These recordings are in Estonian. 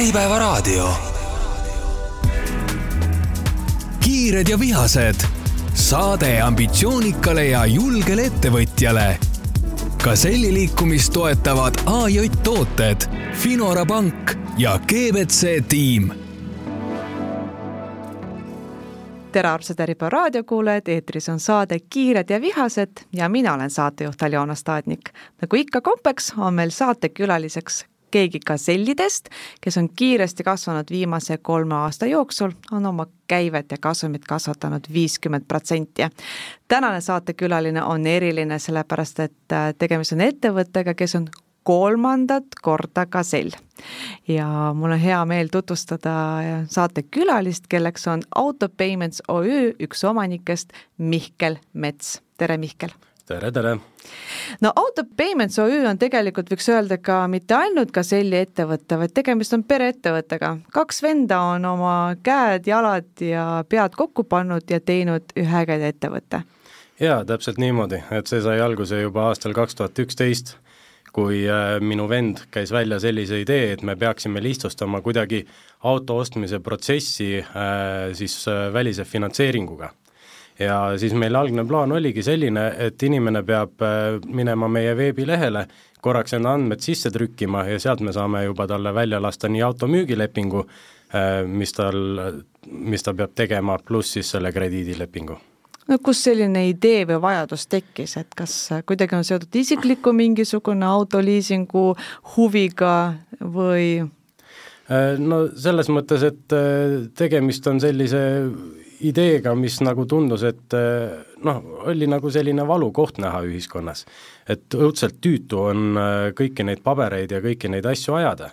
Äripäevaraadio. kiired ja vihased. saade ambitsioonikale ja julgele ettevõtjale. Gazelli liikumist toetavad AJ Tooted, Finora Pank ja GBC tiim tere, armsad Äripäeva raadiokuulajad, eetris on saade Kiired ja vihased ja mina olen saatejuht Aljona Staadnik. nagu ikka kombeks, on meil saatekülaliseks keegi gasellidest, kes on kiiresti kasvanud viimase kolme aasta jooksul, on oma käivet ja kasumit kasvatanud viiskümmend protsenti. tänane saatekülaline on eriline, sellepärast et äh, tegemist on ettevõttega, kes on kolmandat korda Gazell. ja mul on hea meel tutvustada saatekülalist, kelleks on Auto Payments OÜ üks omanikest, Mihkel Mets. tere, Mihkel! Tere, tere! no Auto Payments OÜ on tegelikult, võiks öelda ka mitte ainult Gazelli ettevõte, vaid tegemist on pereettevõttega. kaks venda on oma käed-jalad ja pead kokku pannud ja teinud ühe ägeda ettevõtte. jaa, täpselt niimoodi, et see sai alguse juba aastal kaks tuhat üksteist kui äh, minu vend käis välja sellise idee, et me peaksime lihtsustama kuidagi auto ostmise protsessi äh, siis äh, välise finantseeringuga. Ja siis meil algne plaan oligi selline, et inimene peab minema meie veebilehele, korraks enda andmed sisse trükkima ja sealt me saame juba talle välja lasta nii auto müügilepingu, mis tal, mis ta peab tegema, pluss siis selle krediidilepingu no kust selline idee või vajadus tekkis, et kas kuidagi on seotud isikliku mingisugune autoliisingu huviga või? Äh, no selles mõttes, et äh, tegemist on sellise ideega, mis nagu tundus, et äh, noh, oli nagu selline valukoht näha ühiskonnas. et õudselt tüütu on kõiki neid pabereid ja kõiki neid asju ajada.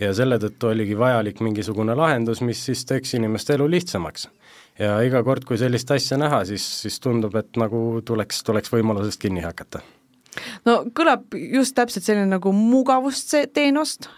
ja selle tõttu oligi vajalik mingisugune lahendus, mis siis teeks inimeste elu lihtsamaks ja iga kord, kui sellist asja näha, siis, siis tundub, et nagu tuleks, tuleks võimalusest kinni hakata no kõlab just täpselt selline nagu mugavusteenust,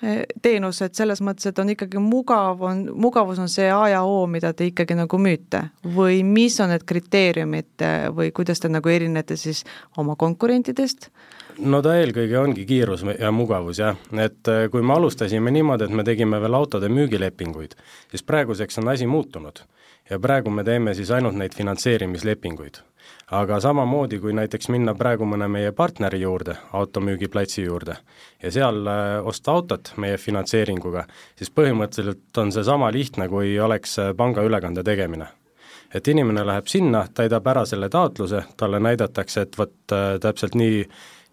teenus, et selles mõttes, et on ikkagi mugav, on, mugavus on see A ja O, mida te ikkagi nagu müüte või mis on need kriteeriumid või kuidas te nagu erinete siis oma konkurentidest? no ta eelkõige ongi kiirus ja mugavus jah, et kui me alustasime niimoodi, et me tegime veel autode müügilepinguid, siis praeguseks on asi muutunud ja praegu me teeme siis ainult neid finantseerimislepinguid. Aga samamoodi, kui näiteks minna praegu mõne meie partneri juurde, automüügiplatsi juurde, ja seal äh, osta autot meie finantseeringuga, siis põhimõtteliselt on see sama lihtne, kui oleks äh, pangaülekande tegemine. Et inimene läheb sinna, täidab ära selle taotluse, talle näidatakse, et vot äh, täpselt nii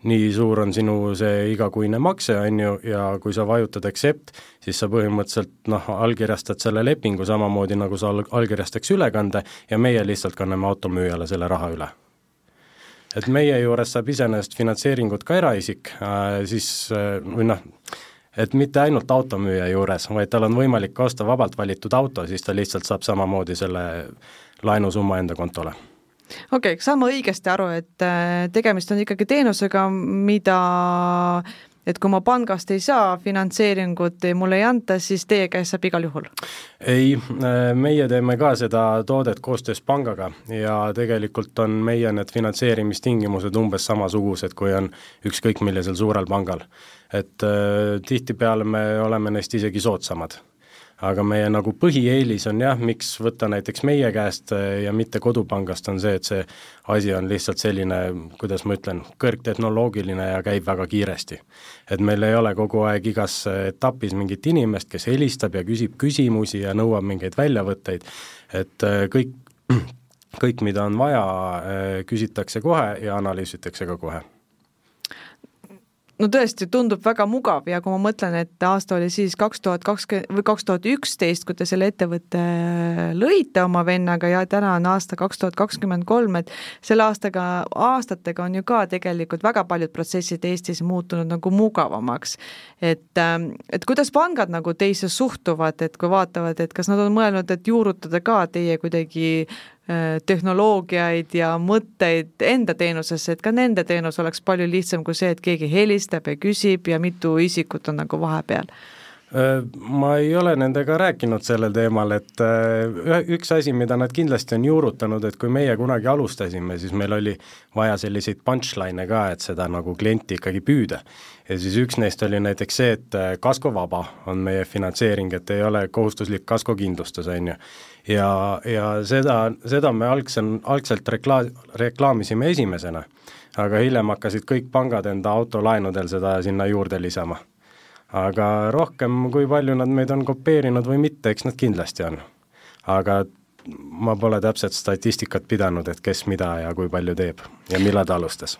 nii suur on sinu see igakuine makse, on ju, ja kui sa vajutad accept, siis sa põhimõtteliselt noh, allkirjastad selle lepingu samamoodi, nagu sa allkirjastaks ülekande ja meie lihtsalt kanname automüüjale selle raha üle. et meie juures saab iseenesest finantseeringut ka eraisik äh,, siis äh, või noh, et mitte ainult automüüja juures, vaid tal on võimalik osta vabalt valitud auto, siis ta lihtsalt saab samamoodi selle laenusumma enda kontole okei okay,, saan ma õigesti aru, et äh, tegemist on ikkagi teenusega, mida et kui ma pangast ei saa finantseeringut, mulle ei anta, siis teie käest saab igal juhul? ei, äh, meie teeme ka seda toodet koostöös pangaga ja tegelikult on meie need finantseerimistingimused umbes samasugused, kui on ükskõik millisel suurel pangal. et äh, tihtipeale me oleme neist isegi soodsamad aga meie nagu põhieelis on jah, miks võtta näiteks meie käest äh, ja mitte kodupangast, on see, et see asi on lihtsalt selline, kuidas ma ütlen, kõrgtehnoloogiline ja käib väga kiiresti. et meil ei ole kogu aeg igas etapis mingit inimest, kes helistab ja küsib küsimusi ja nõuab mingeid väljavõtteid, et äh, kõik, kõik, mida on vaja, äh, küsitakse kohe ja analüüsitakse ka kohe no tõesti, tundub väga mugav ja kui ma mõtlen, et aasta oli siis kaks tuhat kakskümmend või kaks tuhat üksteist, kui te selle ettevõtte lõite oma vennaga ja täna on aasta kaks tuhat kakskümmend kolm, et selle aastaga, aastatega on ju ka tegelikult väga paljud protsessid Eestis muutunud nagu mugavamaks. et, ähm, et kuidas pangad nagu teisse suhtuvad, et kui vaatavad, et kas nad on mõelnud, et juurutada ka teie kuidagi Äh, tehnoloogiaid ja mõtteid enda teenusesse, et ka nende teenus oleks palju lihtsam kui see, et keegi helistab ja küsib ja mitu isikut on nagu vahepeal Ma ei ole nendega rääkinud sellel teemal, et üks asi, mida nad kindlasti on juurutanud, et kui meie kunagi alustasime, siis meil oli vaja selliseid punchline'e ka, et seda nagu klienti ikkagi püüda. ja siis üks neist oli näiteks see, et kaskovaba on meie finantseering, et ei ole kohustuslik kaskokindlustus, on ju. ja, ja seda, seda me algsel, algselt rekla-, reklaamisime esimesena, aga hiljem hakkasid kõik pangad enda autolaenudel seda sinna juurde lisama aga rohkem, kui palju nad meid on kopeerinud või mitte, eks nad kindlasti on. aga ma pole täpset statistikat pidanud, et kes mida ja kui palju teeb ja millal ta alustas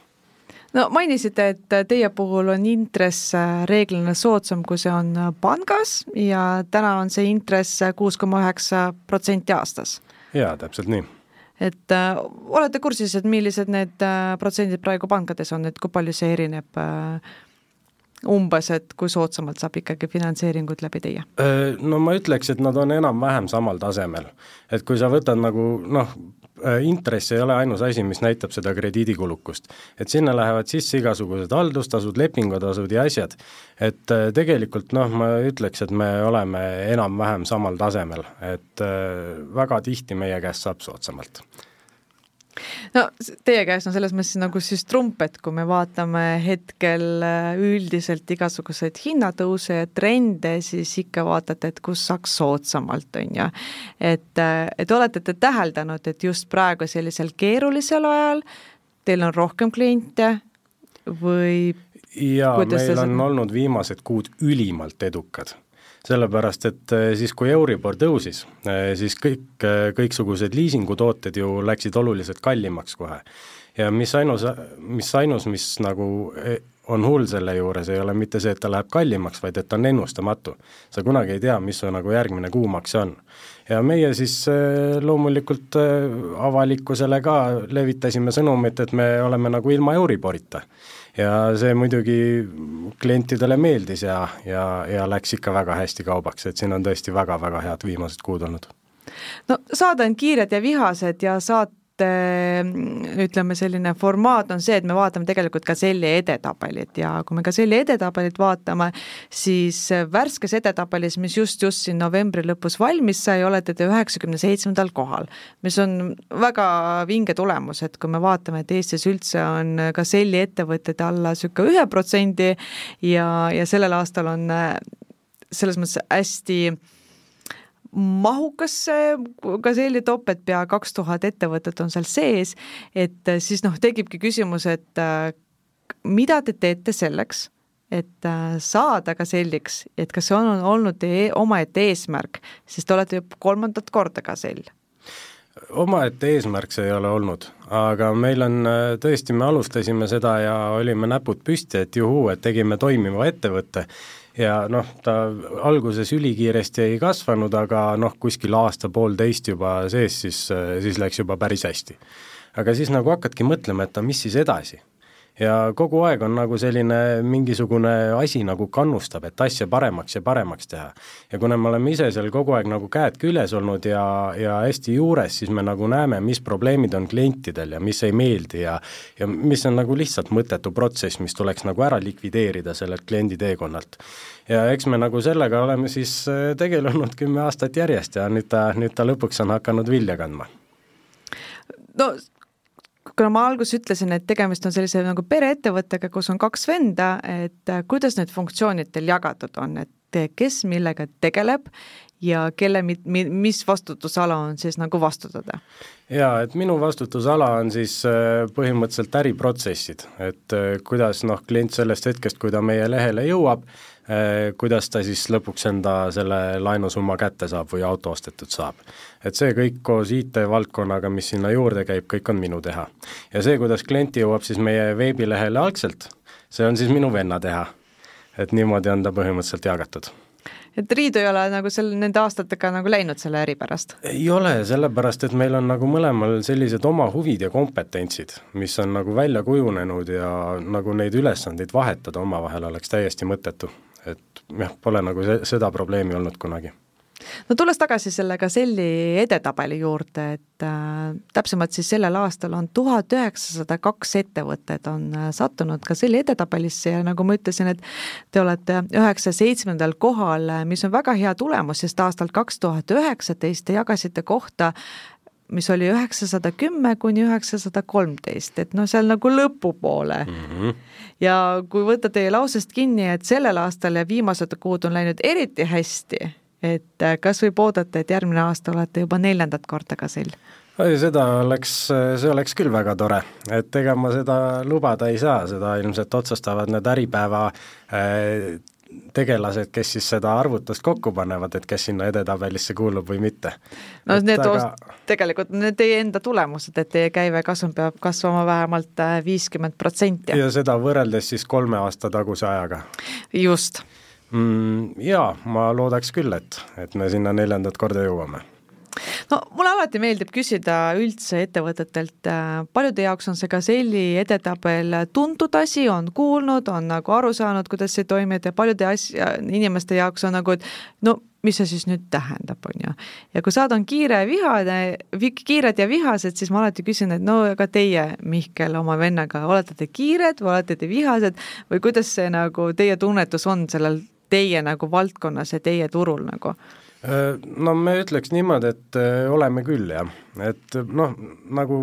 no mainisite, et teie puhul on intress reeglina soodsam, kui see on pangas ja täna on see intress kuus koma üheksa protsenti aastas. jaa, täpselt nii. et äh, olete kursis, et millised need äh, protsendid praegu pankades on, et kui palju see erineb äh, umbes, et kui soodsamalt saab ikkagi finantseeringut läbi teie? No ma ütleks, et nad on enam-vähem samal tasemel. et kui sa võtad nagu noh, intress ei ole ainus asi, mis näitab seda krediidikulukust. et sinna lähevad sisse igasugused haldustasud, lepingutasud ja asjad. et tegelikult noh, ma ütleks, et me oleme enam-vähem samal tasemel, et väga tihti meie käest saab soodsamalt no teie käes on selles mõttes nagu siis trump, et kui me vaatame hetkel äh, üldiselt igasuguseid hinnatõuse ja trende, siis ikka vaatate, et kus saaks soodsamalt, on ju. et, äh, et olete te täheldanud, et just praegu sellisel keerulisel ajal teil on rohkem kliente või jaa, meil on olnud viimased kuud ülimalt edukad sellepärast et eh, siis, kui Euribor tõusis, eh, siis kõik, eh, kõiksugused liisingutooted ju läksid oluliselt kallimaks kohe. ja mis ainus, mis ainus, mis nagu on hull selle juures, ei ole mitte see, et ta läheb kallimaks, vaid et ta on ennustamatu. sa kunagi ei tea, mis su nagu järgmine kuumaks on. ja meie siis loomulikult avalikkusele ka levitasime sõnumit, et me oleme nagu ilma Euriborita ja see muidugi klientidele meeldis ja, ja, ja läks ikka väga hästi kaubaks, et siin on tõesti väga-väga head viimased kuud olnud. no saade on Kiired ja vihased ja saate ütleme, selline formaat on see, et me vaatame tegelikult Gazelli edetabelit ja kui me Gazelli edetabelit vaatame, siis värskes edetabelis, mis just-just siin novembri lõpus valmis sai, olete te üheksakümne seitsmendal kohal, mis on väga vinge tulemus, et kui me vaatame, et Eestis üldse on Gazelli ettevõtteid alla niisugune ühe protsendi ja, ja sellel aastal on selles mõttes hästi mahukas top, et pea kaks tuhat ettevõtet on seal sees, et äh, siis noh, tekibki küsimus, et äh, mida te teete selleks, et äh, saada Gazelliks, et kas see on olnud teie omaette eesmärk, sest te olete ju kolmandat korda Gazell omaette eesmärk see ei ole olnud, aga meil on tõesti, me alustasime seda ja olime näpud püsti, et juhuu, et tegime toimiva ettevõtte ja noh, ta alguses ülikiiresti ei kasvanud, aga noh, kuskil aasta-poolteist juba sees, siis, siis läks juba päris hästi. aga siis nagu hakkadki mõtlema, et no mis siis edasi ja kogu aeg on nagu selline mingisugune asi nagu kannustab, et asja paremaks ja paremaks teha. ja kuna me oleme ise seal kogu aeg nagu käed küljes olnud ja, ja hästi juures, siis me nagu näeme, mis probleemid on klientidel ja mis ei meeldi ja ja mis on nagu lihtsalt mõttetu protsess, mis tuleks nagu ära likvideerida sellelt kliendi teekonnalt. ja eks me nagu sellega oleme siis äh, tegelenud kümme aastat järjest ja nüüd ta, nüüd ta lõpuks on hakanud vilja kandma no kuna ma alguses ütlesin, et tegemist on sellise nagu pereettevõttega, kus on kaks venda, et äh, kuidas need funktsioonid teil jagatud on, et äh, kes millega tegeleb ja kelle, mis vastutusala on siis nagu vastutada? jaa, et minu vastutusala on siis äh, põhimõtteliselt äriprotsessid, et kuidas noh, klient sellest hetkest, kui ta meie lehele jõuab, Äh, kuidas ta siis lõpuks enda selle laenusumma kätte saab või auto ostetud saab. et see kõik koos IT-valdkonnaga, mis sinna juurde käib, kõik on minu teha. ja see, kuidas klient jõuab siis meie veebilehele algselt, see on siis minu venna teha. et niimoodi on ta põhimõtteliselt jagatud et Riidu ei ole nagu selle, nende aastatega nagu läinud selle äri pärast? ei ole, sellepärast et meil on nagu mõlemal sellised oma huvid ja kompetentsid, mis on nagu välja kujunenud ja nagu neid ülesandeid vahetada omavahel oleks täiesti mõttetu et jah, pole nagu se-, seda probleemi olnud kunagi no tulles tagasi selle Gazelli edetabeli juurde, et äh, täpsemalt siis sellel aastal on tuhat üheksasada kaks ettevõtet on äh, sattunud Gazelli edetabelisse ja nagu ma ütlesin, et te olete üheksa seitsmendal kohal, mis on väga hea tulemus, sest aastal kaks tuhat üheksateist te jagasite kohta mis oli üheksasada kümme kuni üheksasada kolmteist, et noh, seal nagu lõpupoole mm. -hmm. Ja kui võtta teie lausest kinni, et sellel aastal ja viimased kuud on läinud eriti hästi, et äh, kas võib oodata, et järgmine aasta olete juba neljandat korda ka sel? seda oleks, see oleks küll väga tore, et ega ma seda lubada ei saa, seda ilmselt otsustavad need Äripäeva äh, tegelased, kes siis seda arvutust kokku panevad, et kes sinna edetabelisse kuulub või mitte. no et need aga... tegelikult need teie enda tulemused, et teie käivekasum peab kasvama vähemalt äh, viiskümmend protsenti. ja seda võrreldes siis kolme aasta taguse ajaga. just mm,. Jaa, ma loodaks küll, et, et me sinna neljandat korda jõuame no mulle alati meeldib küsida üldse ettevõtetelt, äh, paljude jaoks on see Gazelli edetabel tuntud asi, on kuulnud, on nagu aru saanud, kuidas see toimib ja paljude asja, inimeste jaoks on nagu, et no mis see siis nüüd tähendab, on ju. ja kui saad, on kiire ja vihane, kiired ja vihased, siis ma alati küsin, et no aga teie, Mihkel, oma vennaga, olete te kiired või olete te vihased või kuidas see nagu teie tunnetus on sellel teie nagu valdkonnas ja teie turul nagu? Äh, no me ütleks niimoodi, et äh, oleme küll jah, et noh, nagu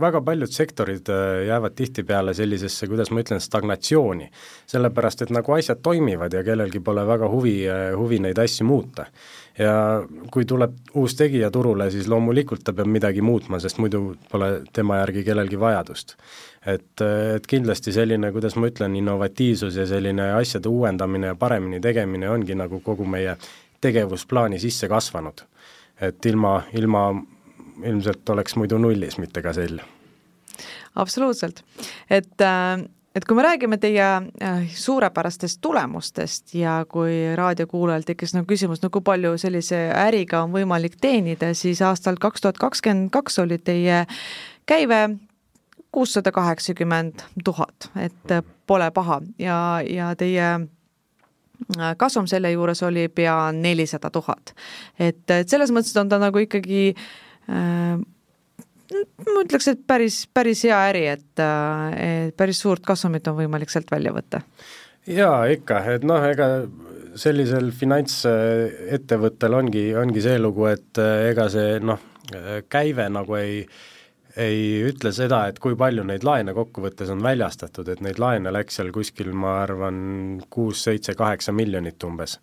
väga paljud sektorid äh, jäävad tihtipeale sellisesse, kuidas ma ütlen, stagnatsiooni. sellepärast, et nagu asjad toimivad ja kellelgi pole väga huvi, huvi neid asju muuta. ja kui tuleb uus tegija turule, siis loomulikult ta peab midagi muutma, sest muidu pole tema järgi kellelgi vajadust. et, et kindlasti selline, kuidas ma ütlen, innovatiivsus ja selline asjade uuendamine ja paremini tegemine ongi nagu kogu meie tegevusplaani sisse kasvanud. et ilma, ilma ilmselt oleks muidu nullis, mitte ka sell. absoluutselt, et äh, et kui me räägime teie äh, suurepärastest tulemustest ja kui raadiokuulajal tekkis nagu küsimus, no kui palju sellise äriga on võimalik teenida, siis aastal kaks tuhat kakskümmend kaks oli teie käive kuussada kaheksakümmend tuhat, et pole paha ja, ja teie kasum selle juures oli pea nelisada tuhat. et, et selles mõttes on ta nagu ikkagi äh, ma ütleks, et päris, päris hea äri, et, et päris suurt kasumit on võimalik sealt välja võtta. jaa, ikka, et noh, ega sellisel finantsettevõttel ongi, ongi see lugu, et ega see noh, käive nagu ei äh, ei ütle seda, et kui palju neid laene kokkuvõttes on väljastatud, et neid laene läks seal kuskil, ma arvan, kuus, seitse, kaheksa miljonit umbes.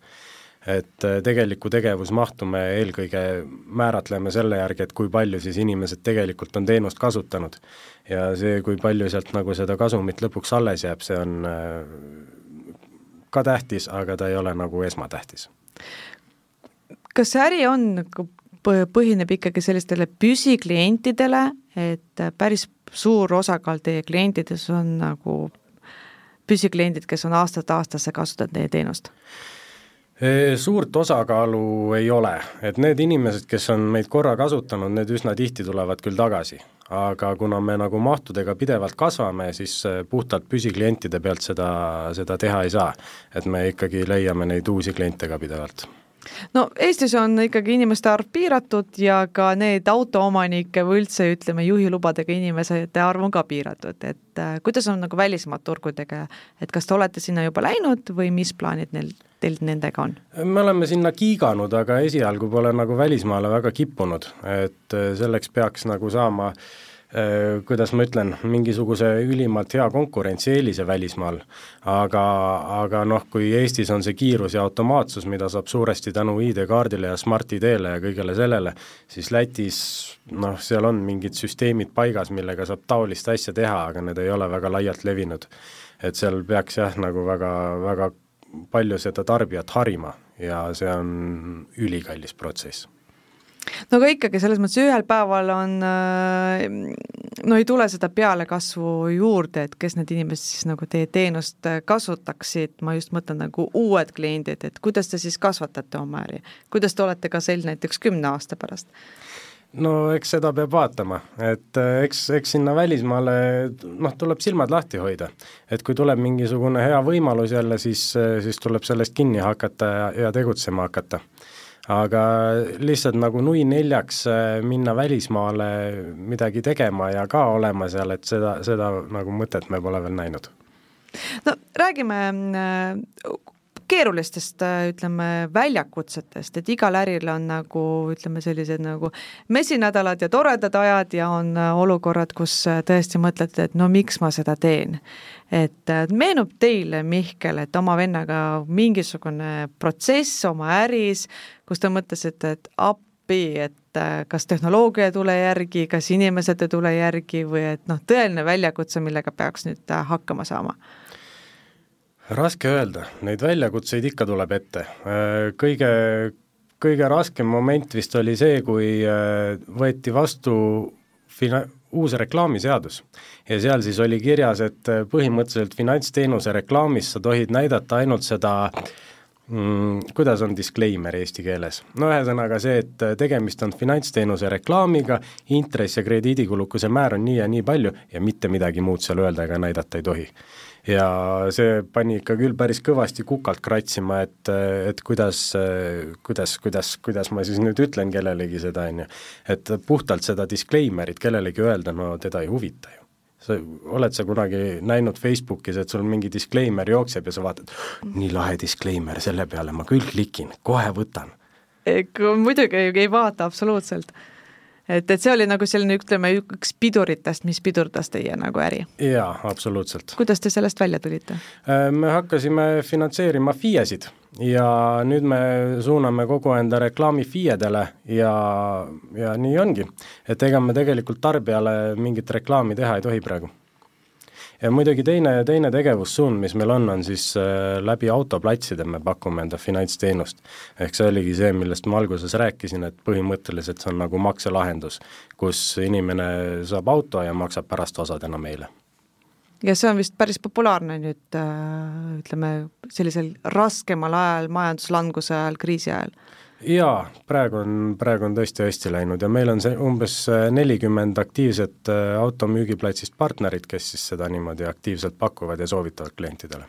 et äh, tegelikku tegevusmahtu me eelkõige määratleme selle järgi, et kui palju siis inimesed tegelikult on teenust kasutanud. ja see, kui palju sealt nagu seda kasumit lõpuks alles jääb, see on äh, ka tähtis, aga ta ei ole nagu esmatähtis kas see äri on nagu põhineb ikkagi sellistele püsiklientidele, et päris suur osakaal teie klientides on nagu püsikliendid, kes on aastast aastasse kasutanud teie teenust? Suurt osakaalu ei ole, et need inimesed, kes on meid korra kasutanud, need üsna tihti tulevad küll tagasi. aga kuna me nagu mahtudega pidevalt kasvame, siis puhtalt püsiklientide pealt seda, seda teha ei saa. et me ikkagi leiame neid uusi kliente ka pidevalt no Eestis on ikkagi inimeste arv piiratud ja ka need autoomanike või üldse ütleme, juhilubadega inimeste arv on ka piiratud, et äh, kuidas on nagu välismaad turgudega, et kas te olete sinna juba läinud või mis plaanid neil, teil nendega on? me oleme sinna kiiganud, aga esialgu pole nagu välismaale väga kippunud, et äh, selleks peaks nagu saama äh, kuidas ma ütlen, mingisuguse ülimalt hea konkurentsieelise välismaal. aga, aga noh, kui Eestis on see kiirus ja automaatsus, mida saab suuresti tänu ID-kaardile ja Smart-ID-le ja kõigele sellele, siis Lätis noh, seal on mingid süsteemid paigas, millega saab taolist asja teha, aga need ei ole väga laialt levinud. et seal peaks jah, nagu väga, väga palju seda tarbijat harima ja see on ülikallis protsess no aga ikkagi selles mõttes ühel päeval on, äh, no ei tule seda pealekasvu juurde, et kes need inimesed siis nagu teie teenust äh, kasutaksid, ma just mõtlen nagu uued kliendid, et kuidas te siis kasvatate oma äri, kuidas te olete ka sel näiteks kümne aasta pärast? no eks seda peab vaatama, et äh, eks, eks sinna välismaale noh, tuleb silmad lahti hoida. et kui tuleb mingisugune hea võimalus jälle, siis, siis tuleb sellest kinni hakata ja, ja tegutsema hakata aga lihtsalt nagu nui neljaks äh, minna välismaale midagi tegema ja ka olema seal, et seda, seda nagu mõtet me pole veel näinud. no räägime äh, keerulistest, äh, ütleme, väljakutsetest, et igal äril on nagu ütleme, sellised nagu mesinädalad ja toredad ajad ja on olukorrad, kus tõesti mõtlete, et no miks ma seda teen. et meenub teile, Mihkel, et oma vennaga mingisugune protsess oma äris, kus te mõtlesite, et appi, et kas tehnoloogia ei tule järgi, kas inimesed ei tule järgi või et noh, tõeline väljakutse, millega peaks nüüd hakkama saama raske öelda, neid väljakutseid ikka tuleb ette. Äh, kõige, kõige raskem moment vist oli see, kui äh, võeti vastu fina-, uus reklaamiseadus. ja seal siis oli kirjas, et äh, põhimõtteliselt finantsteenuse reklaamis sa tohid näidata ainult seda mm, kuidas on disclaimer eesti keeles? no ühesõnaga see, et tegemist on finantsteenuse reklaamiga, intress ja krediidikulukuse määr on nii ja nii palju ja mitte midagi muud seal öelda ega näidata ei tohi ja see pani ikka küll päris kõvasti kukalt kratsima, et, et kuidas, kuidas, kuidas, kuidas ma siis nüüd ütlen kellelegi seda, on ju. et puhtalt seda disclaimer'it kellelegi öelda, no teda ei huvita ju sa, oled sa kunagi näinud Facebookis, et sul mingi disclaimer jookseb ja sa vaatad, nii lahe disclaimer, selle peale ma küll klikin, kohe võtan. muidugi ei vaata absoluutselt et, et see oli nagu selline, ütleme, üks piduritest, mis pidurdas teie nagu äri? jaa, absoluutselt. kuidas te sellest välja tulite? Äh, me hakkasime finantseerima FIE-sid ja nüüd me suuname kogu enda reklaami FIE-dele ja, ja nii ongi. et ega me tegelikult tarbijale mingit reklaami teha ei tohi praegu ja muidugi teine, teine tegevussuund, mis meil on, on siis äh, läbi autoplatside me pakume enda finantsteenust. ehk see oligi see, millest ma alguses rääkisin, et põhimõtteliselt see on nagu makselahendus, kus inimene saab auto ja maksab pärast osadena meile ja see on vist päris populaarne nüüd äh, ütleme, sellisel raskemal ajal, majanduslanguse ajal, kriisi ajal jaa, praegu on, praegu on tõesti hästi läinud ja meil on see umbes äh, nelikümmend aktiivset äh, automüügiplatsist partnerit, kes siis seda niimoodi aktiivselt pakuvad ja soovitavad klientidele.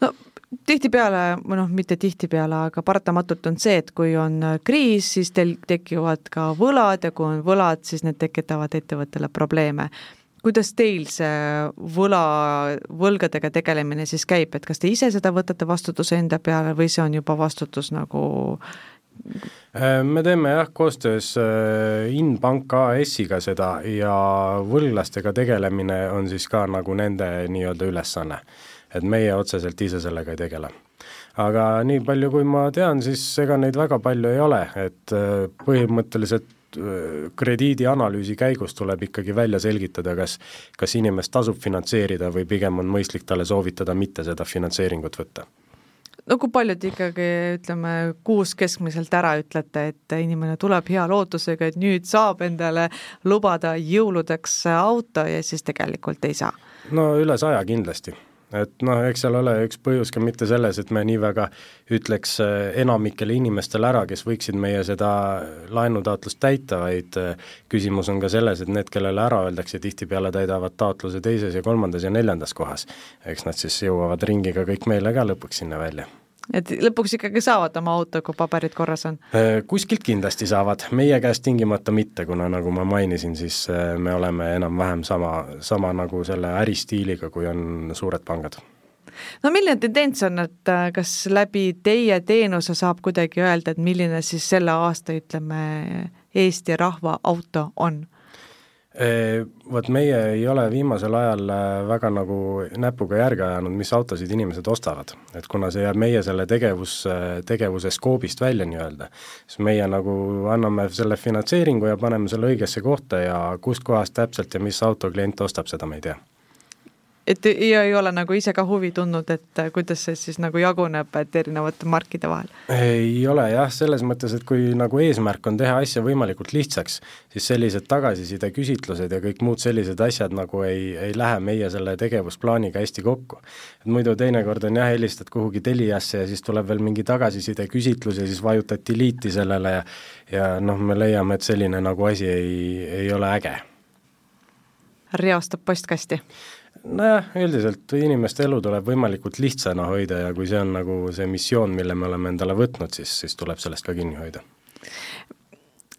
no tihtipeale, või noh, mitte tihtipeale, aga paratamatult on see, et kui on äh, kriis, siis teil tekivad ka võlad ja kui on võlad, siis need tekitavad ettevõttele probleeme kuidas teil see võla, võlgadega tegelemine siis käib, et kas te ise seda võtate vastutuse enda peale või see on juba vastutus nagu me teeme jah, koostöös äh, Inbank AS-iga seda ja võlglastega tegelemine on siis ka nagu nende nii-öelda ülesanne. et meie otseselt ise sellega ei tegele. aga nii palju, kui ma tean, siis ega neid väga palju ei ole, et äh, põhimõtteliselt krediidianalüüsi käigus tuleb ikkagi välja selgitada, kas, kas inimest tasub finantseerida või pigem on mõistlik talle soovitada mitte seda finantseeringut võtta no kui palju te ikkagi ütleme, kuus keskmiselt ära ütlete, et inimene tuleb hea lootusega, et nüüd saab endale lubada jõuludeks auto ja siis tegelikult ei saa? no üle saja kindlasti et noh, eks seal ole üks põhjus ka mitte selles, et me nii väga ütleks äh, enamikele inimestele ära, kes võiksid meie seda laenutaotlust täita, vaid äh, küsimus on ka selles, et need, kellele ära öeldakse, tihtipeale täidavad taotluse teises ja kolmandas ja neljandas kohas. eks nad siis jõuavad ringiga kõik meile ka lõpuks sinna välja et lõpuks ikkagi saavad oma auto, kui paberid korras on? Äh, kuskilt kindlasti saavad, meie käest tingimata mitte, kuna nagu ma mainisin, siis äh, me oleme enam-vähem sama, sama nagu selle äristiiliga, kui on suured pangad no milline tendents on, et äh, kas läbi teie teenuse saab kuidagi öelda, et milline siis selle aasta, ütleme, Eesti rahva auto on? Vot meie ei ole viimasel ajal äh, väga nagu näpuga järge ajanud, mis autosid inimesed ostavad. et kuna see jääb meie selle tegevus, äh, tegevuse skoobist välja nii-öelda, siis meie nagu anname selle finantseeringu ja paneme selle õigesse kohta ja kustkohast täpselt ja mis auto klient ostab, seda me ei tea et ja ei ole nagu ise ka huvi tundnud, et kuidas see siis nagu jaguneb, et erinevate markide vahel? ei ole jah, selles mõttes, et kui nagu eesmärk on teha asja võimalikult lihtsaks, siis sellised tagasiside küsitlused ja kõik muud sellised asjad nagu ei, ei lähe meie selle tegevusplaaniga hästi kokku. et muidu teinekord on jah, helistad kuhugi Teliasse ja siis tuleb veel mingi tagasiside küsitlus ja siis vajutad delete'i sellele ja ja noh, me leiame, et selline nagu asi ei, ei ole äge. reostab postkasti nojah, üldiselt inimeste elu tuleb võimalikult lihtsana hoida ja kui see on nagu see missioon, mille me oleme endale võtnud, siis, siis tuleb sellest ka kinni hoida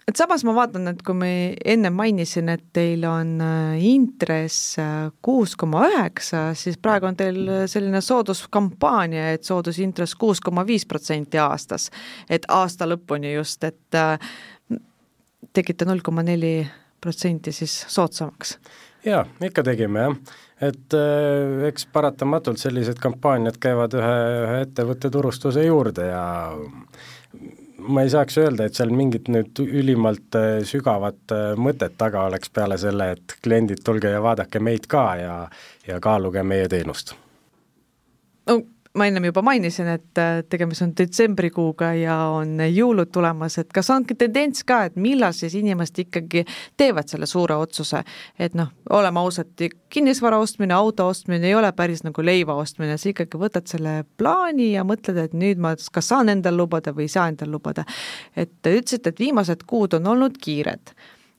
et samas ma vaatan, et kui me enne mainisin, et teil on äh, intress äh, kuus koma üheksa, siis praegu on teil selline sooduskampaania, et soodusintress kuus koma viis protsenti aastas. et aasta lõpuni just, et äh, tegite null koma neli protsenti siis soodsamaks. Jaa, ikka tegime jah, et äh, eks paratamatult sellised kampaaniad käivad ühe, ühe ettevõtte turustuse juurde ja ma ei saaks öelda, et seal mingit nüüd ülimalt äh, sügavat äh, mõtet taga oleks peale selle, et kliendid, tulge ja vaadake meid ka ja, ja kaaluge meie teenust. no ma ennem juba mainisin, et äh, tegemist on detsembrikuuga ja on jõulud tulemas, et kas ongi tendents ka, et millal siis inimesed ikkagi teevad selle suure otsuse, et noh, oleme ausad, kinnisvara ostmine, auto ostmine ei ole päris nagu leiva ostmine, sa ikkagi võtad selle plaani ja mõtled, et nüüd ma kas saan endale lubada või ei saa endale lubada. et te ütlesite, et viimased kuud on olnud kiired.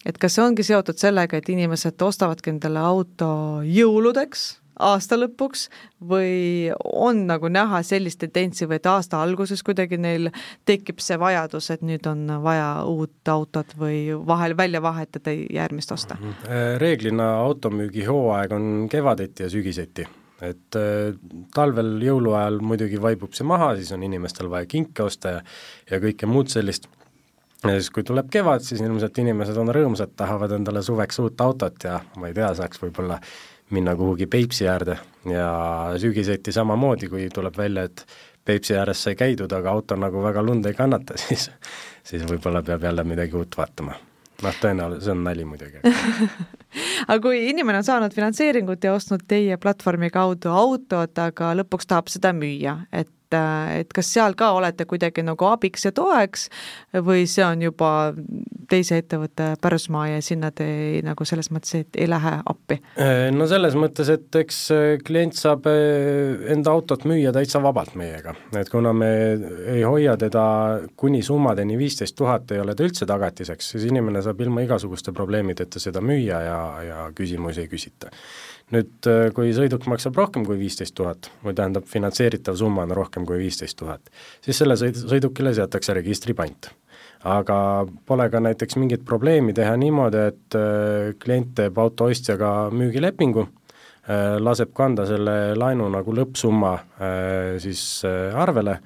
Et kas see ongi seotud sellega, et inimesed ostavadki endale auto jõuludeks aasta lõpuks või on nagu näha sellist tendentsi või et aasta alguses kuidagi neil tekib see vajadus, et nüüd on vaja uut autot või vahel välja vahetada, järgmist osta? Mhm. reeglina automüügihooaeg on kevadeti ja sügiseti et äh, talvel jõuluajal muidugi vaibub see maha, siis on inimestel vaja kinke osta ja, ja kõike muud sellist ja siis, kui tuleb kevad, siis ilmselt inimesed on rõõmsad, tahavad endale suveks uut autot ja ma ei tea, saaks võib-olla minna kuhugi Peipsi äärde ja sügiseti samamoodi, kui tuleb välja, et Peipsi ääres sai käidud, aga auto nagu väga lund ei kannata, siis siis võib-olla peab jälle midagi uut vaatama. noh, tõenäoliselt, see on nali muidugi aga kui inimene on saanud finantseeringut ja ostnud teie platvormi kaudu autot, aga lõpuks tahab seda müüa, et et, et kas seal ka olete kuidagi nagu abiks ja toeks või see on juba teise ettevõtte pärusmaa ja sinna te ei, nagu selles mõttes, ei lähe appi? no selles mõttes, et eks klient saab eh, enda autot müüa täitsa vabalt meiega, et kuna me ei hoia teda kuni summadeni viisteist tuhat, ei ole ta üldse tagatiseks, siis inimene saab ilma igasuguste probleemideta seda müüa ja, ja küsimusi ei küsita nüüd, äh, kui sõiduk maksab rohkem kui viisteist tuhat, või tähendab, finantseeritav summa on rohkem kui viisteist tuhat, siis selle sõid-, sõidukile seatakse registripant. aga pole ka näiteks mingit probleemi teha niimoodi, et äh, klient teeb auto ostjaga müügilepingu, äh, laseb kanda selle laenu nagu lõppsumma siis arvele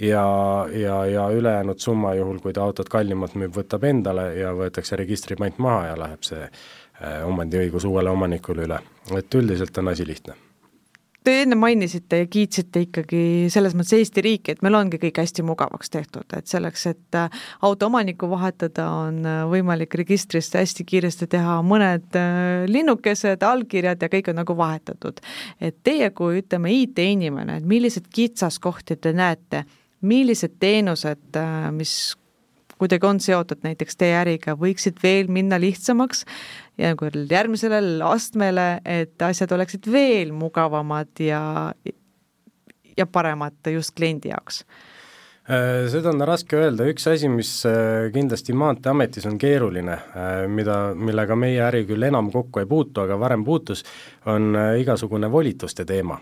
ja, ja, ja ülejäänud summa, juhul kui ta autot kallimalt müüb, võtab endale ja võetakse registripant maha ja läheb see omandiõigus uuele omanikule üle, et üldiselt on asi lihtne. Te enne mainisite ja kiitsite ikkagi selles mõttes Eesti riiki, et meil ongi kõik hästi mugavaks tehtud, et selleks, et äh, auto omanikku vahetada, on äh, võimalik registrist hästi kiiresti teha mõned linnukesed, allkirjad ja kõik on nagu vahetatud. et teie kui ütleme, IT-inimene, et milliseid kitsaskohti te näete, millised teenused, mis kuidagi on seotud näiteks teie äriga, võiksid veel minna lihtsamaks ja nagu järgmisele astmele, et asjad oleksid veel mugavamad ja, ja paremad just kliendi jaoks seda on raske öelda, üks asi, mis äh, kindlasti Maanteeametis on keeruline, äh, mida, millega meie äri küll enam kokku ei puutu, aga varem puutus, on igasugune volituste teema.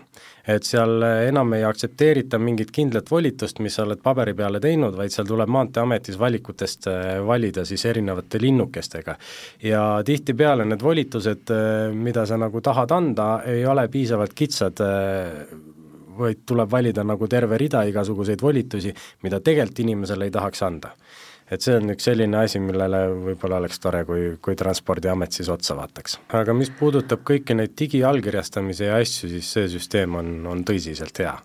et seal enam ei aktsepteerita mingit kindlat volitust, mis sa oled paberi peale teinud, vaid seal tuleb Maanteeametis valikutest valida siis erinevate linnukestega. ja tihtipeale need volitused, mida sa nagu tahad anda, ei ole piisavalt kitsad vaid tuleb valida nagu terve rida igasuguseid volitusi, mida tegelikult inimesele ei tahaks anda. et see on üks selline asi, millele võib-olla oleks tore, kui, kui Transpordiamet siis otsa vaataks. aga mis puudutab kõiki neid digiallkirjastamise ja asju, siis see süsteem on, on tõsiselt hea.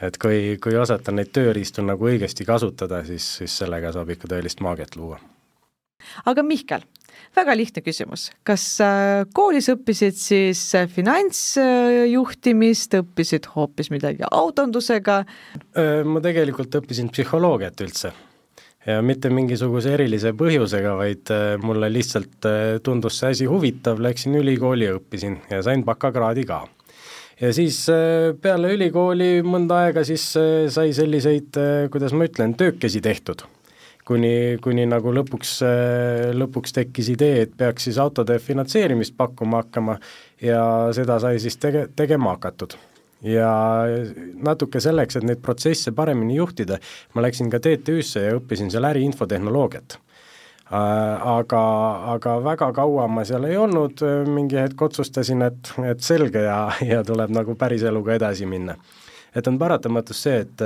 et kui, kui osata neid tööriistu nagu õigesti kasutada, siis, siis sellega saab ikka tõelist maagiat luua. aga Mihkel, väga lihtne küsimus, kas äh, koolis õppisid siis äh, finantsjuhtimist, õppisid hoopis midagi autondusega? Äh, ma tegelikult õppisin psühholoogiat üldse ja mitte mingisuguse erilise põhjusega, vaid mulle lihtsalt tundus see asi huvitav, läksin ülikooli ja õppisin ja sain bakakraadi ka. ja siis peale ülikooli mõnda aega siis sai selliseid, kuidas ma ütlen, töökesi tehtud kuni, kuni nagu lõpuks, lõpuks tekkis idee, et peaks siis autode finantseerimist pakkuma hakkama ja seda sai siis tege-, tegema hakatud ja natuke selleks, et neid protsesse paremini juhtida, ma läksin ka TTÜ-sse ja õppisin seal äriinfotehnoloogiat. Äh, aga, aga väga kaua ma seal ei olnud, mingi hetk otsustasin, et, et selge ja, ja tuleb nagu päriseluga edasi minna et on paratamatus see, et,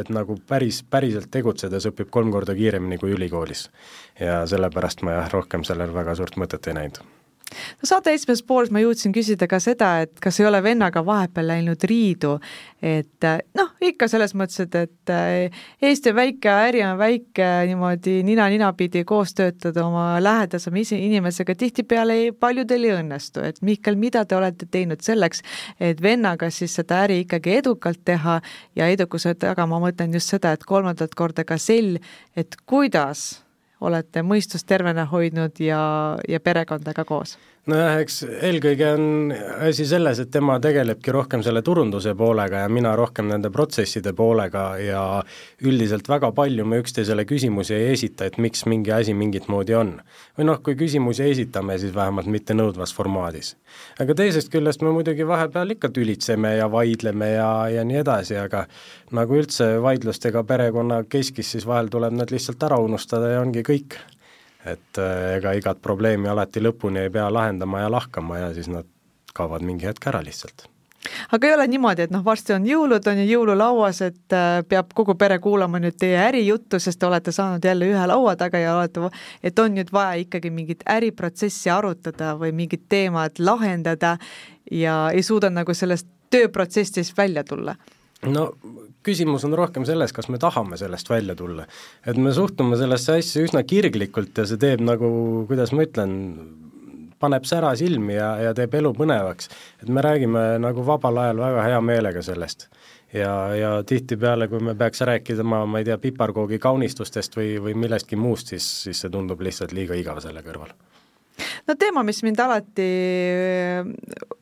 et nagu päris, päriselt tegutsedes õpib kolm korda kiiremini kui ülikoolis. ja sellepärast ma jah, rohkem sellel väga suurt mõtet ei näinud no saate esimeses pooles ma jõudsin küsida ka seda, et kas ei ole vennaga vahepeal läinud riidu, et noh, ikka selles mõttes, et, et eh, Eesti on väike, äri on väike, niimoodi nina-nina pidi koos töötada oma lähedasema inimesega, tihtipeale paljudel ei õnnestu, et Mihkel, mida te olete teinud selleks, et vennaga siis seda äri ikkagi edukalt teha ja edukuse taga ma mõtlen just seda, et kolmandat korda ka sell, et kuidas olete mõistust tervena hoidnud ja, ja perekondaga koos? Nojah, eks eelkõige on asi selles, et tema tegelebki rohkem selle turunduse poolega ja mina rohkem nende protsesside poolega ja üldiselt väga palju me üksteisele küsimusi ei esita, et miks mingi asi mingit moodi on. või noh, kui küsimusi esitame, siis vähemalt mitte nõudvas formaadis. aga teisest küljest me muidugi vahepeal ikka tülitseme ja vaidleme ja, ja nii edasi, aga nagu üldse vaidlustega perekonna keskis, siis vahel tuleb nad lihtsalt ära unustada ja ongi kõik et äh, ega igat probleemi alati lõpuni ei pea lahendama ja lahkama ja siis nad kaovad mingi hetk ära lihtsalt. Aga ei ole niimoodi, et noh, varsti on jõulud, on ju jõululauas, et äh, peab kogu pere kuulama nüüd teie ärijuttu, sest te olete saanud jälle ühe laua taga ja olete, et on nüüd vaja ikkagi mingit äriprotsessi arutada või mingit teemat lahendada ja ei suuda nagu sellest tööprotsessist välja tulla no küsimus on rohkem selles, kas me tahame sellest välja tulla. et me suhtume sellesse asja üsna kirglikult ja see teeb nagu, kuidas ma ütlen, paneb sära silmi ja, ja teeb elu põnevaks. et me räägime nagu vabal ajal väga hea meelega sellest. ja, ja tihtipeale, kui me peaks rääkima, ma ei tea, piparkoogi kaunistustest või, või millestki muust, siis, siis see tundub lihtsalt liiga igav selle kõrval no teema, mis mind alati äh,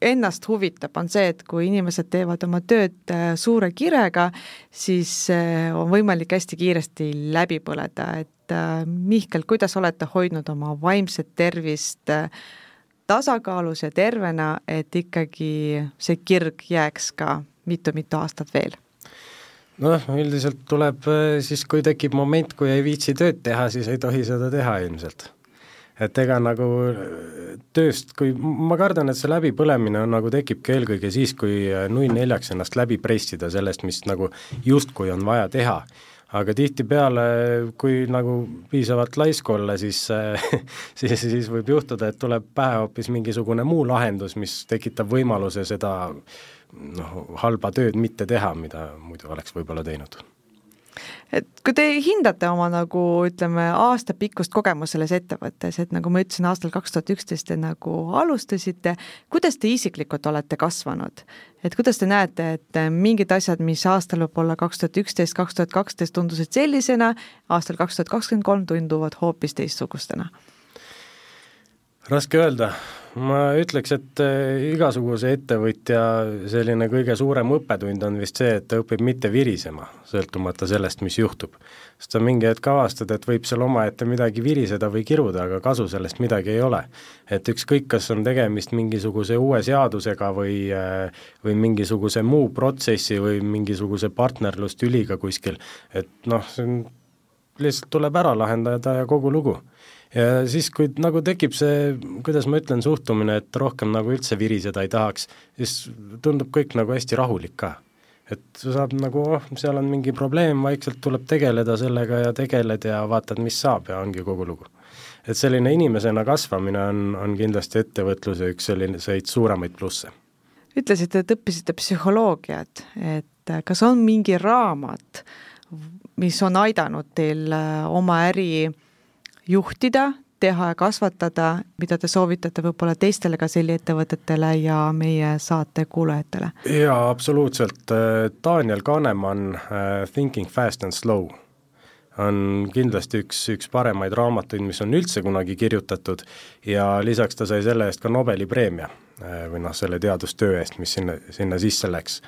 ennast huvitab, on see, et kui inimesed teevad oma tööd äh, suure kirega, siis äh, on võimalik hästi kiiresti läbi põleda, et Mihkel, kuidas olete hoidnud oma vaimset tervist tasakaalus ja tervena, et ikkagi see kirg jääks ka mitu-mitu aastat veel? noh, üldiselt tuleb siis, kui tekib moment, kui ei viitsi tööd teha, siis ei tohi seda teha ilmselt et ega nagu tööst, kui ma kardan, et see läbipõlemine on nagu tekibki eelkõige siis, kui nunn neljaks ennast läbi pressida sellest, mis nagu justkui on vaja teha. Aga tihtipeale, kui nagu piisavalt laisk olla, siis siis, siis võib juhtuda, et tuleb pähe hoopis mingisugune muu lahendus, mis tekitab võimaluse seda noh, halba tööd mitte teha, mida muidu oleks võib-olla teinud et kui te hindate oma nagu ütleme, aastapikkust kogemust selles ettevõttes, et nagu ma ütlesin, aastal kaks tuhat üksteist te nagu alustasite, kuidas te isiklikult olete kasvanud? et kuidas te näete, et mingid asjad, mis aastal võib-olla kaks tuhat üksteist, kaks tuhat kaksteist tundusid sellisena, aastal kaks tuhat kakskümmend kolm tunduvad hoopis teistsugustena? raske öelda, ma ütleks, et eh, igasuguse ettevõtja selline kõige suurem õppetund on vist see, et ta õpib mitte virisema, sõltumata sellest, mis juhtub. sest sa mingi hetk avastad, et võib seal omaette midagi viriseda või kiruda, aga kasu sellest midagi ei ole. et ükskõik, kas on tegemist mingisuguse uue seadusega või eh, või mingisuguse muu protsessi või mingisuguse partnerlustüliga kuskil, et noh, see on, lihtsalt tuleb ära lahendada ja kogu lugu ja siis, kui nagu tekib see, kuidas ma ütlen, suhtumine, et rohkem nagu üldse viriseda ei tahaks, siis tundub kõik nagu hästi rahulik ka. et saab nagu, oh, seal on mingi probleem, vaikselt tuleb tegeleda sellega ja tegeled ja vaatad, mis saab ja ongi kogu lugu. et selline inimesena kasvamine on, on kindlasti ettevõtluse üks selliseid suuremaid plusse. ütlesite, et õppisite psühholoogiat, et kas on mingi raamat, mis on aidanud teil äh, oma äri juhtida, teha ja kasvatada, mida te soovitate võib-olla teistele ka selliettevõtetele ja meie saate kuulajatele? jaa, absoluutselt, Daniel Kahnemann, Thinking fast and slow on kindlasti üks, üks paremaid raamatuid, mis on üldse kunagi kirjutatud ja lisaks ta sai selle eest ka Nobeli preemia või noh, selle teadustöö eest, mis sinna, sinna sisse läks.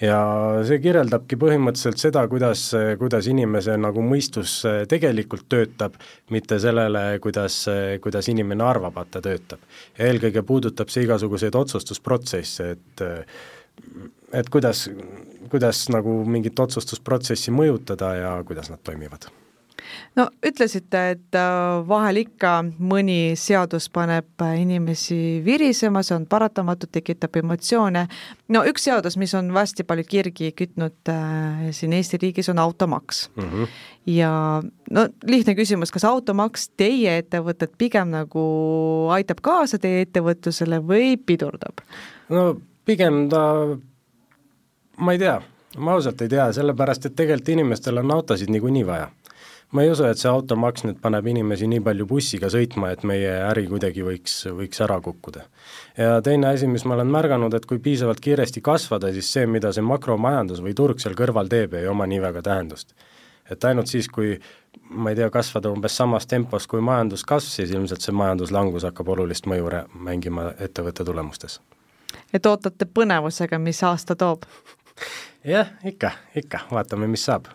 ja see kirjeldabki põhimõtteliselt seda, kuidas, kuidas inimese nagu mõistus äh, tegelikult töötab, mitte sellele, kuidas, kuidas inimene arvab, et ta töötab. eelkõige puudutab see igasuguseid otsustusprotsesse, et et kuidas, kuidas nagu mingit otsustusprotsessi mõjutada ja kuidas nad toimivad no ütlesite, et äh, vahel ikka mõni seadus paneb inimesi virisema, see on paratamatu, tekitab emotsioone. no üks seadus, mis on hästi palju kirgi kütnud äh, siin Eesti riigis, on automaks mm. -hmm. ja no lihtne küsimus, kas automaks teie ettevõtet pigem nagu aitab kaasa teie ettevõtlusele või pidurdab? no pigem ta, ma ei tea, ma ausalt ei tea, sellepärast et tegelikult inimestel on autosid niikuinii vaja. Ma ei usu, et see automaks nüüd paneb inimesi nii palju bussiga sõitma, et meie äri kuidagi võiks, võiks ära kukkuda. ja teine asi, mis ma olen märganud, et kui piisavalt kiiresti kasvada, siis see, mida see makromajandus või turg seal kõrval teeb, ei oma nii väga tähendust et ainult siis, kui ma ei tea, kasvada umbes samas tempos kui majanduskasv, siis ilmselt see majanduslangus hakkab olulist mõju mängima ettevõtte tulemustes et ootate põnevusega, mis aasta toob? jah, ikka, ikka, vaatame, mis saab.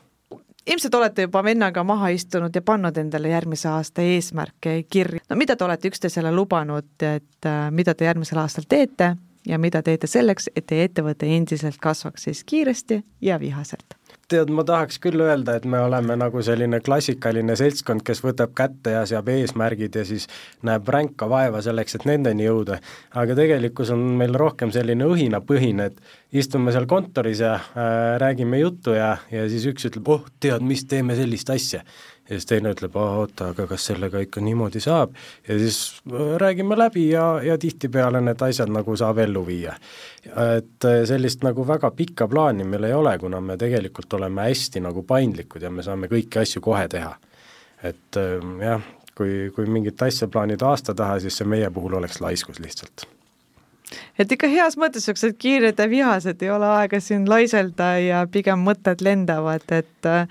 Ilmselt olete juba vennaga maha istunud ja pannud endale järgmise aasta eesmärke kirja. no mida te olete üksteisele lubanud, et äh, mida te järgmisel aastal teete ja mida teete selleks, et teie ettevõte endiselt kasvaks siis kiiresti ja vihaselt? Tead, ma tahaks küll öelda, et me oleme nagu selline klassikaline seltskond, kes võtab kätte ja seab eesmärgid ja siis näeb ränka vaeva selleks, et nendeni jõuda. aga tegelikkus on meil rohkem selline õhinapõhine, et istume seal kontoris ja äh, räägime juttu ja, ja siis üks ütleb, oh, tead, mis, teeme sellist asja ja siis teine ütleb, oota, aga kas sellega ikka niimoodi saab, ja siis räägime läbi ja, ja tihtipeale need asjad nagu saab ellu viia. et äh, sellist nagu väga pikka plaani meil ei ole, kuna me tegelikult oleme hästi nagu paindlikud ja me saame kõiki asju kohe teha. et äh, jah, kui, kui mingit asja plaanida aasta taha, siis see meie puhul oleks laiskus lihtsalt et ikka heas mõttes niisugused kiired ja vihased, ei ole aega siin laiselda ja pigem mõtted lendavad, et äh,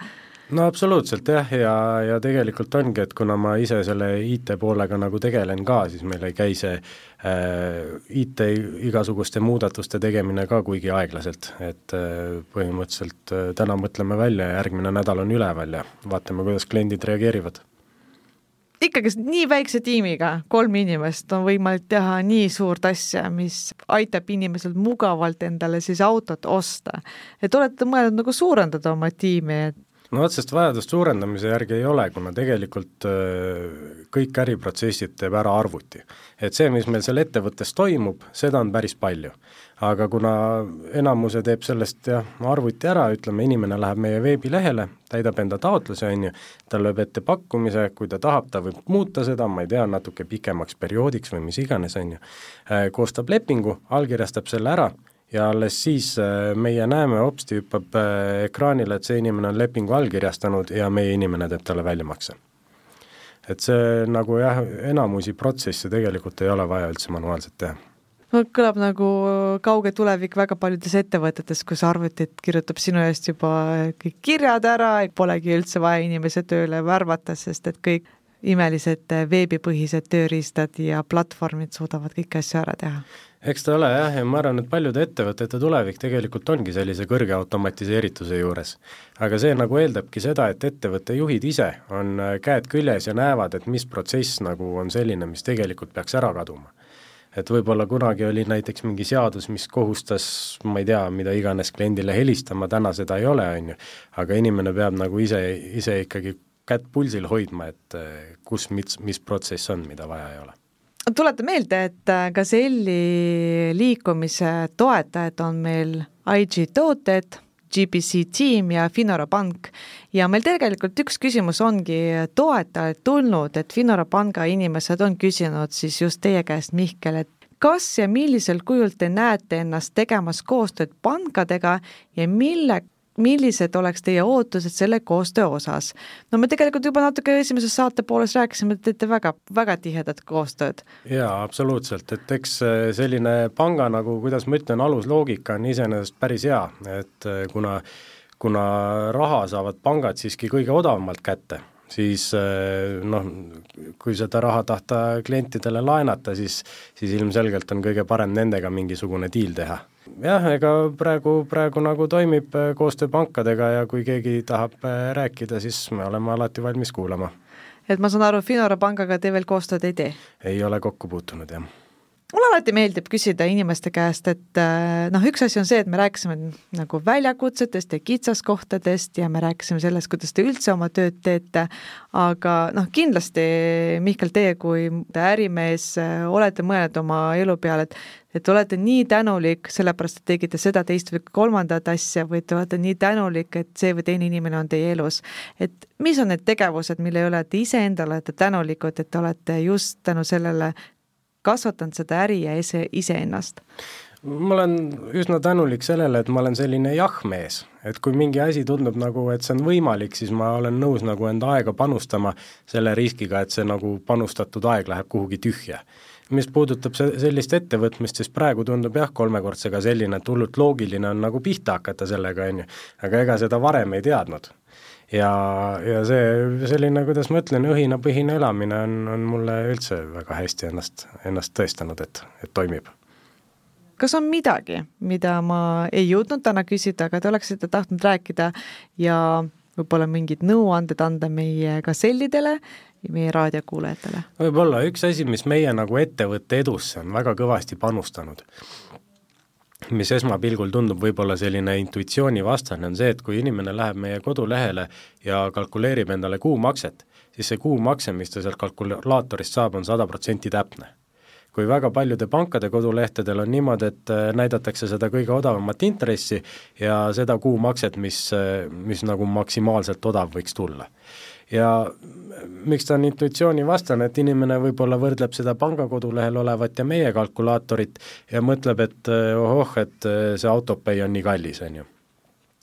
no absoluutselt jah, ja, ja tegelikult ongi, et kuna ma ise selle IT poolega nagu tegelen ka, siis meil ei käi see äh, IT igasuguste muudatuste tegemine ka kuigi aeglaselt, et äh, põhimõtteliselt äh, täna mõtleme välja ja järgmine nädal on üleval ja vaatame, kuidas kliendid reageerivad ikkagi nii väikse tiimiga, kolm inimest, on võimalik teha nii suurt asja, mis aitab inimesel mugavalt endale siis autot osta. et olete mõelnud nagu suurendada oma tiimi, et no otsest vajadust suurendamise järgi ei ole, kuna tegelikult äh, kõik äriprotsessid teeb ära arvuti. et see, mis meil seal ettevõttes toimub, seda on päris palju. aga kuna enamuse teeb sellest jah, arvuti ära, ütleme, inimene läheb meie veebilehele, täidab enda taotluse, on ju, ta lööb ette pakkumise, kui ta tahab, ta võib muuta seda, ma ei tea, natuke pikemaks perioodiks või mis iganes, on ju, äh, koostab lepingu, allkirjastab selle ära ja alles siis äh, meie näeme, hopsti hüppab äh, ekraanile, et see inimene on lepingu allkirjastanud ja meie inimene teeb talle väljamakse. et see nagu jah, enamusi protsesse tegelikult ei ole vaja üldse manuaalselt teha no kõlab nagu kauge tulevik väga paljudes ettevõtetes, kus arvutid kirjutab sinu eest juba kõik kirjad ära, polegi üldse vaja inimese tööle värvata, sest et kõik imelised veebipõhised tööriistad ja platvormid suudavad kõiki asju ära teha eks ta ole jah, ja ma arvan, et paljude ettevõtete tulevik tegelikult ongi sellise kõrge automatiseerituse juures. aga see nagu eeldabki seda, et ettevõtte juhid ise on äh, käed küljes ja näevad, et mis protsess nagu on selline, mis tegelikult peaks ära kaduma. et võib-olla kunagi oli näiteks mingi seadus, mis kohustas, ma ei tea, mida iganes kliendile helistama, täna seda ei ole, on ju, aga inimene peab nagu ise, ise ikkagi kätt pulsil hoidma, et äh, kus, mis, mis protsess on, mida vaja ei ole tuleta meelde, et äh, Gazelli liikumise toetajad on meil IG tooted, GBC Team ja Finora Pank. ja meil tegelikult üks küsimus ongi toetajalt tulnud, et Finora Panga inimesed on küsinud siis just teie käest, Mihkel, et kas ja millisel kujul te näete ennast tegemas koostööd pankadega ja mille millised oleks teie ootused selle koostöö osas? no me tegelikult juba natuke esimeses saate pooles rääkisime, et teete väga, väga tihedat koostööd. jaa, absoluutselt, et eks äh, selline panga nagu, kuidas ma ütlen, alusloogika on iseenesest päris hea, et äh, kuna kuna raha saavad pangad siiski kõige odavamalt kätte, siis eh, noh, kui seda raha tahta klientidele laenata, siis, siis ilmselgelt on kõige parem nendega mingisugune diil teha. jah, ega praegu, praegu nagu toimib eh, koostöö pankadega ja kui keegi tahab eh, rääkida, siis me oleme alati valmis kuulama. et ma saan aru, Finora pangaga te veel koostööd ei tee? ei ole kokku puutunud, jah mulle alati meeldib küsida inimeste käest, et äh, noh, üks asi on see, et me rääkisime nagu väljakutsetest ja kitsaskohtadest ja me rääkisime sellest, kuidas te üldse oma tööd teete, aga noh, kindlasti Mihkel, teie kui ärimees äh, olete mõelnud oma elu peale, et et te olete nii tänulik sellepärast, et tegite seda, teist või kolmandat asja või te olete nii tänulik, et see või teine inimene on teie elus. et mis on need tegevused, mille üle te iseendale olete tänulikud, et te olete just tänu sellele kasvatanud seda äri ja ise, iseennast? ma olen üsna tänulik sellele, et ma olen selline jah-mees, et kui mingi asi tundub nagu, et see on võimalik, siis ma olen nõus nagu enda aega panustama selle riskiga, et see nagu panustatud aeg läheb kuhugi tühja. mis puudutab se-, sellist ettevõtmist, siis praegu tundub jah, kolmekordsega selline, et hullult loogiline on nagu pihta hakata sellega, on ju, aga ega seda varem ei teadnud ja, ja see selline, kuidas ma ütlen, õhinapõhine elamine on, on mulle üldse väga hästi ennast, ennast tõestanud, et, et toimib. kas on midagi, mida ma ei jõudnud täna küsida, aga te oleksite tahtnud rääkida ja võib-olla mingid nõuanded anda meie gasellidele ja meie raadiokuulajatele? võib-olla üks asi, mis meie nagu ettevõtte edusse on väga kõvasti panustanud mis esmapilgul tundub võib-olla selline intuitsioonivastane, on see, et kui inimene läheb meie kodulehele ja kalkuleerib endale kuumakset, siis see kuumakse, mis ta sealt kalkulaatorist saab, on sada protsenti täpne. kui väga paljude pankade kodulehtedel on niimoodi, et äh, näidatakse seda kõige odavamat intressi ja seda kuumakset, mis, äh, mis nagu maksimaalselt odav võiks tulla ja miks ta on intuitsioonivastane, et inimene võib-olla võrdleb seda panga kodulehel olevat ja meie kalkulaatorit ja mõtleb, et eh, ohoh, et eh, see autopay on nii kallis, on ju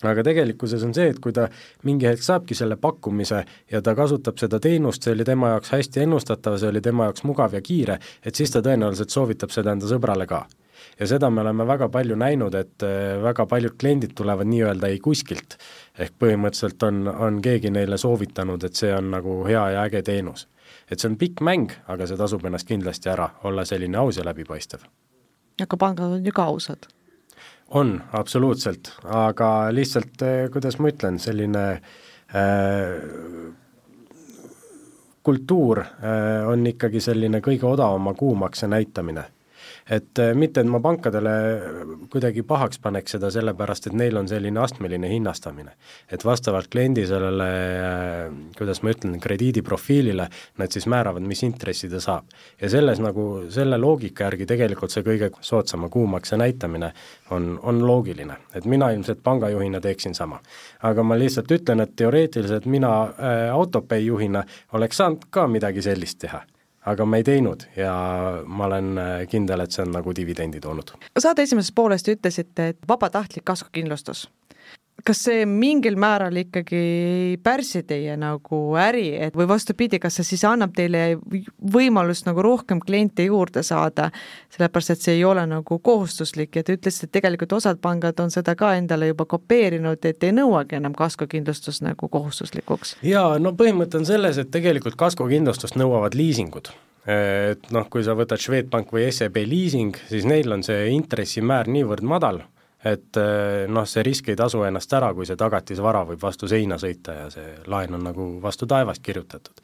aga tegelikkuses on see, et kui ta mingi hetk saabki selle pakkumise ja ta kasutab seda teenust, see oli tema jaoks hästi ennustatav, see oli tema jaoks mugav ja kiire, et siis ta tõenäoliselt soovitab seda enda sõbrale ka ja seda me oleme väga palju näinud, et äh, väga paljud kliendid tulevad nii-öelda ei kuskilt. Ehk põhimõtteliselt on, on keegi neile soovitanud, et see on nagu hea ja äge teenus. et see on pikk mäng, aga see tasub ennast kindlasti ära, olla selline aus ja läbipaistev. aga pangad on ju ka ausad? on, absoluutselt, aga lihtsalt, äh, kuidas ma ütlen, selline äh, kultuur äh, on ikkagi selline kõige odavama kuumakse näitamine et äh, mitte, et ma pankadele kuidagi pahaks paneks seda, sellepärast et neil on selline astmeline hinnastamine. et vastavalt kliendi sellele, äh, kuidas ma ütlen, krediidiprofiilile, nad siis määravad, mis intressi ta saab. ja selles nagu, selle loogika järgi tegelikult see kõige soodsama kuumakse näitamine on, on loogiline. et mina ilmselt pangajuhina teeksin sama. aga ma lihtsalt ütlen, et teoreetiliselt mina äh, autopay juhina oleks saanud ka midagi sellist teha aga me ei teinud ja ma olen äh, kindel, et see on nagu dividendi toonud. saade esimeses pooles te ütlesite, et vabatahtlik kaskokindlustus kas see mingil määral ikkagi ei pärsi teie nagu äri, et või vastupidi, kas see siis annab teile võimalust nagu rohkem kliente juurde saada, sellepärast et see ei ole nagu kohustuslik ja te ütlesite, et tegelikult osad pangad on seda ka endale juba kopeerinud, et ei nõuagi enam kaskokindlustust nagu kohustuslikuks? jaa, no põhimõte on selles, et tegelikult kaskokindlustust nõuavad liisingud et noh, kui sa võtad Swedbank või SEB liising, siis neil on see intressimäär niivõrd madal, et eh, noh, see risk ei tasu ennast ära, kui see tagatisvara võib vastu seina sõita ja see laen on nagu vastu taevast kirjutatud.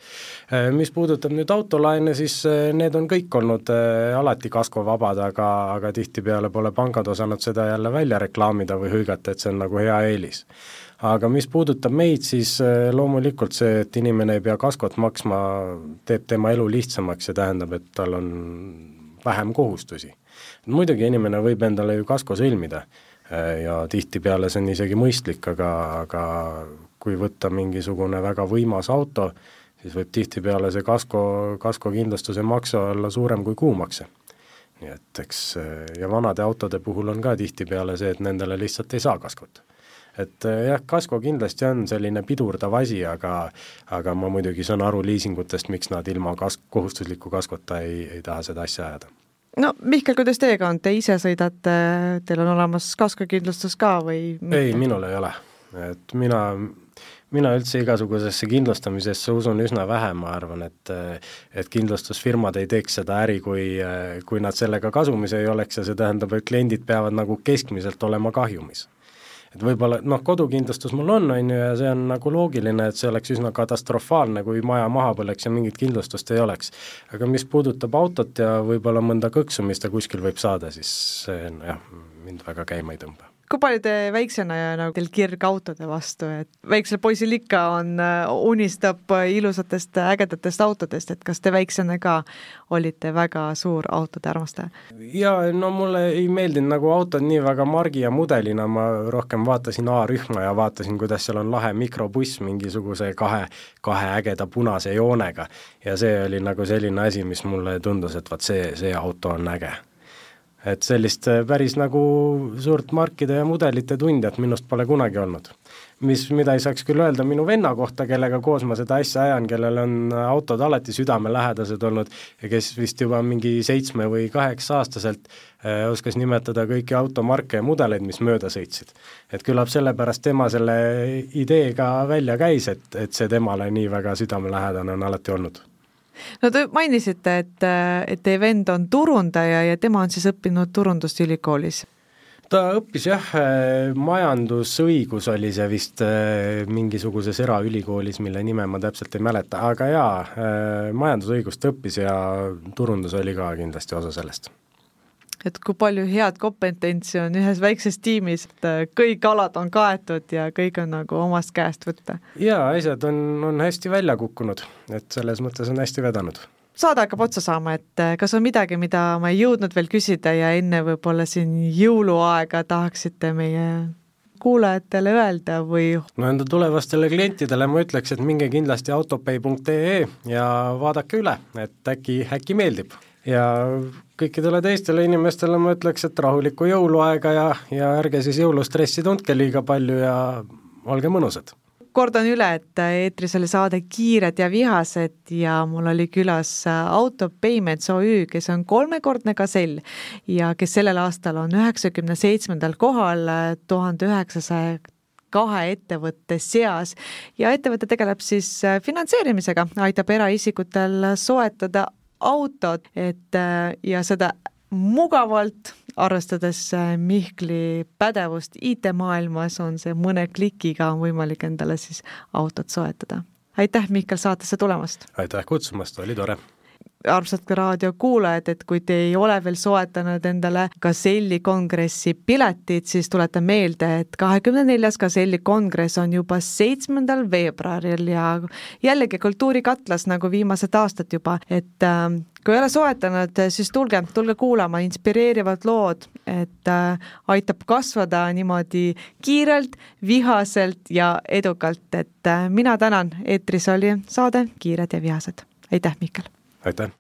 Eh, mis puudutab nüüd autolaene, siis eh, need on kõik olnud alati kaskovabad, aga, aga tihtipeale pole pangad osanud seda jälle välja reklaamida või hõigata, et see on nagu hea eelis aga mis puudutab meid, siis loomulikult see, et inimene ei pea kaskot maksma, teeb tema elu lihtsamaks ja tähendab, et tal on vähem kohustusi. muidugi inimene võib endale ju kasko sõlmida Äh, ja tihtipeale see on isegi mõistlik, aga, aga kui võtta mingisugune väga võimas auto, siis võib tihtipeale see kasko, kaskokindlustuse makse olla suurem kui kuumakse. nii et eks äh, ja vanade autode puhul on ka tihtipeale see, et nendele lihtsalt ei saa kaskot. Et äh, jah, kasko kindlasti on selline pidurdav asi, aga aga ma muidugi saan aru liisingutest, miks nad ilma kas-, kohustusliku kaskota ei, ei taha seda asja ajada no Mihkel, kuidas teiega on, te ise sõidate, teil on olemas kaskokindlustus ka või? ei, minul ei ole. et mina, mina üldse igasugusesse kindlustamisesse usun üsna vähe, ma arvan, et et kindlustusfirmad ei teeks seda äri, kui, kui nad sellega kasumis ei oleks ja see tähendab, et kliendid peavad nagu keskmiselt olema kahjumis et võib-olla noh, kodukindlustus mul on, on ju, ja see on nagu loogiline, et see oleks üsna katastrofaalne, kui maja maha põleks ja mingit kindlustust ei oleks. aga mis puudutab autot ja võib-olla mõnda kõksu, mis ta kuskil võib saada, siis see on jah, mind väga käima ei tõmba kui palju te väiksena ja nagu teil kirg autode vastu, et väiksel poisil ikka on, äh, unistab ilusatest ägedatest autodest, et kas te väiksena ka olite väga suur autode armastaja? jaa, no mulle ei meeldinud nagu autod nii väga margi ja mudelina, ma rohkem vaatasin A-rühma ja vaatasin, kuidas seal on lahe mikrobuss mingisuguse kahe, kahe ägeda punase joonega. ja see oli nagu selline asi, mis mulle tundus, et vaat see, see auto on äge et sellist äh, päris nagu suurt markide ja mudelite tundjat minust pole kunagi olnud. mis, mida ei saaks küll öelda minu venna kohta, kellega koos ma seda asja ajan, kellel on autod alati südamelähedased olnud ja kes vist juba mingi seitsme või kaheksa-aastaselt äh, oskas nimetada kõiki automarke ja mudeleid, mis mööda sõitsid. et küllap sellepärast tema selle idee ka välja käis, et, et see temale nii väga südamelähedane on alati olnud no te mainisite, et, et teie vend on turundaja ja tema on siis õppinud turundust ülikoolis ta õppis jah, majandusõigus oli see vist äh, mingisuguses eraülikoolis, mille nime ma täpselt ei mäleta, aga jaa, äh, majandusõigust õppis ja turundus oli ka kindlasti osa sellest et kui palju head kompetentsi on ühes väikses tiimis, et äh, kõik alad on kaetud ja kõik on nagu omast käest võtta. jaa, asjad on, on hästi välja kukkunud, et selles mõttes on hästi vedanud saade hakkab otsa saama, et äh, kas on midagi, mida ma ei jõudnud veel küsida ja enne võib-olla siin jõuluaega tahaksite meie kuulajatele öelda või? no enda tulevastele klientidele ma ütleks, et minge kindlasti autopay.ee ja vaadake üle, et äkki, äkki meeldib ja kõikidele teistele inimestele ma ütleks, et rahulikku jõuluaega ja, ja ärge siis jõulustressi tundke liiga palju ja olge mõnusad. kordan üle, et eetris oli saade Kiired ja vihased ja mul oli külas Auto Payments OÜ, kes on kolmekordne gasell ja kes sellel aastal on üheksakümne seitsmendal kohal tuhande üheksasaja kahe ettevõtte seas ja ettevõte tegeleb siis finantseerimisega, aitab eraisikutel soetada autot, et äh, ja seda mugavalt, arvestades äh, Mihkli pädevust IT-maailmas, on see mõne klikiga on võimalik endale siis autot soetada. aitäh, Mihkel, saatesse tulemast! aitäh kutsumast, oli tore! Armsad raadiokuulajad, et kui te ei ole veel soetanud endale Gazelli kongressi piletit, siis tuletan meelde, et kahekümne neljas Gazelli kongress on juba seitsmendal veebruaril ja jällegi kultuurikatlas nagu viimased aastad juba, et äh, kui ei ole soetanud, siis tulge, tulge kuulama, inspireerivad lood, et äh, aitab kasvada niimoodi kiirelt, vihaselt ja edukalt, et äh, mina tänan, eetris oli saade Kiired ja vihased. aitäh, Mihkel! Aitäh!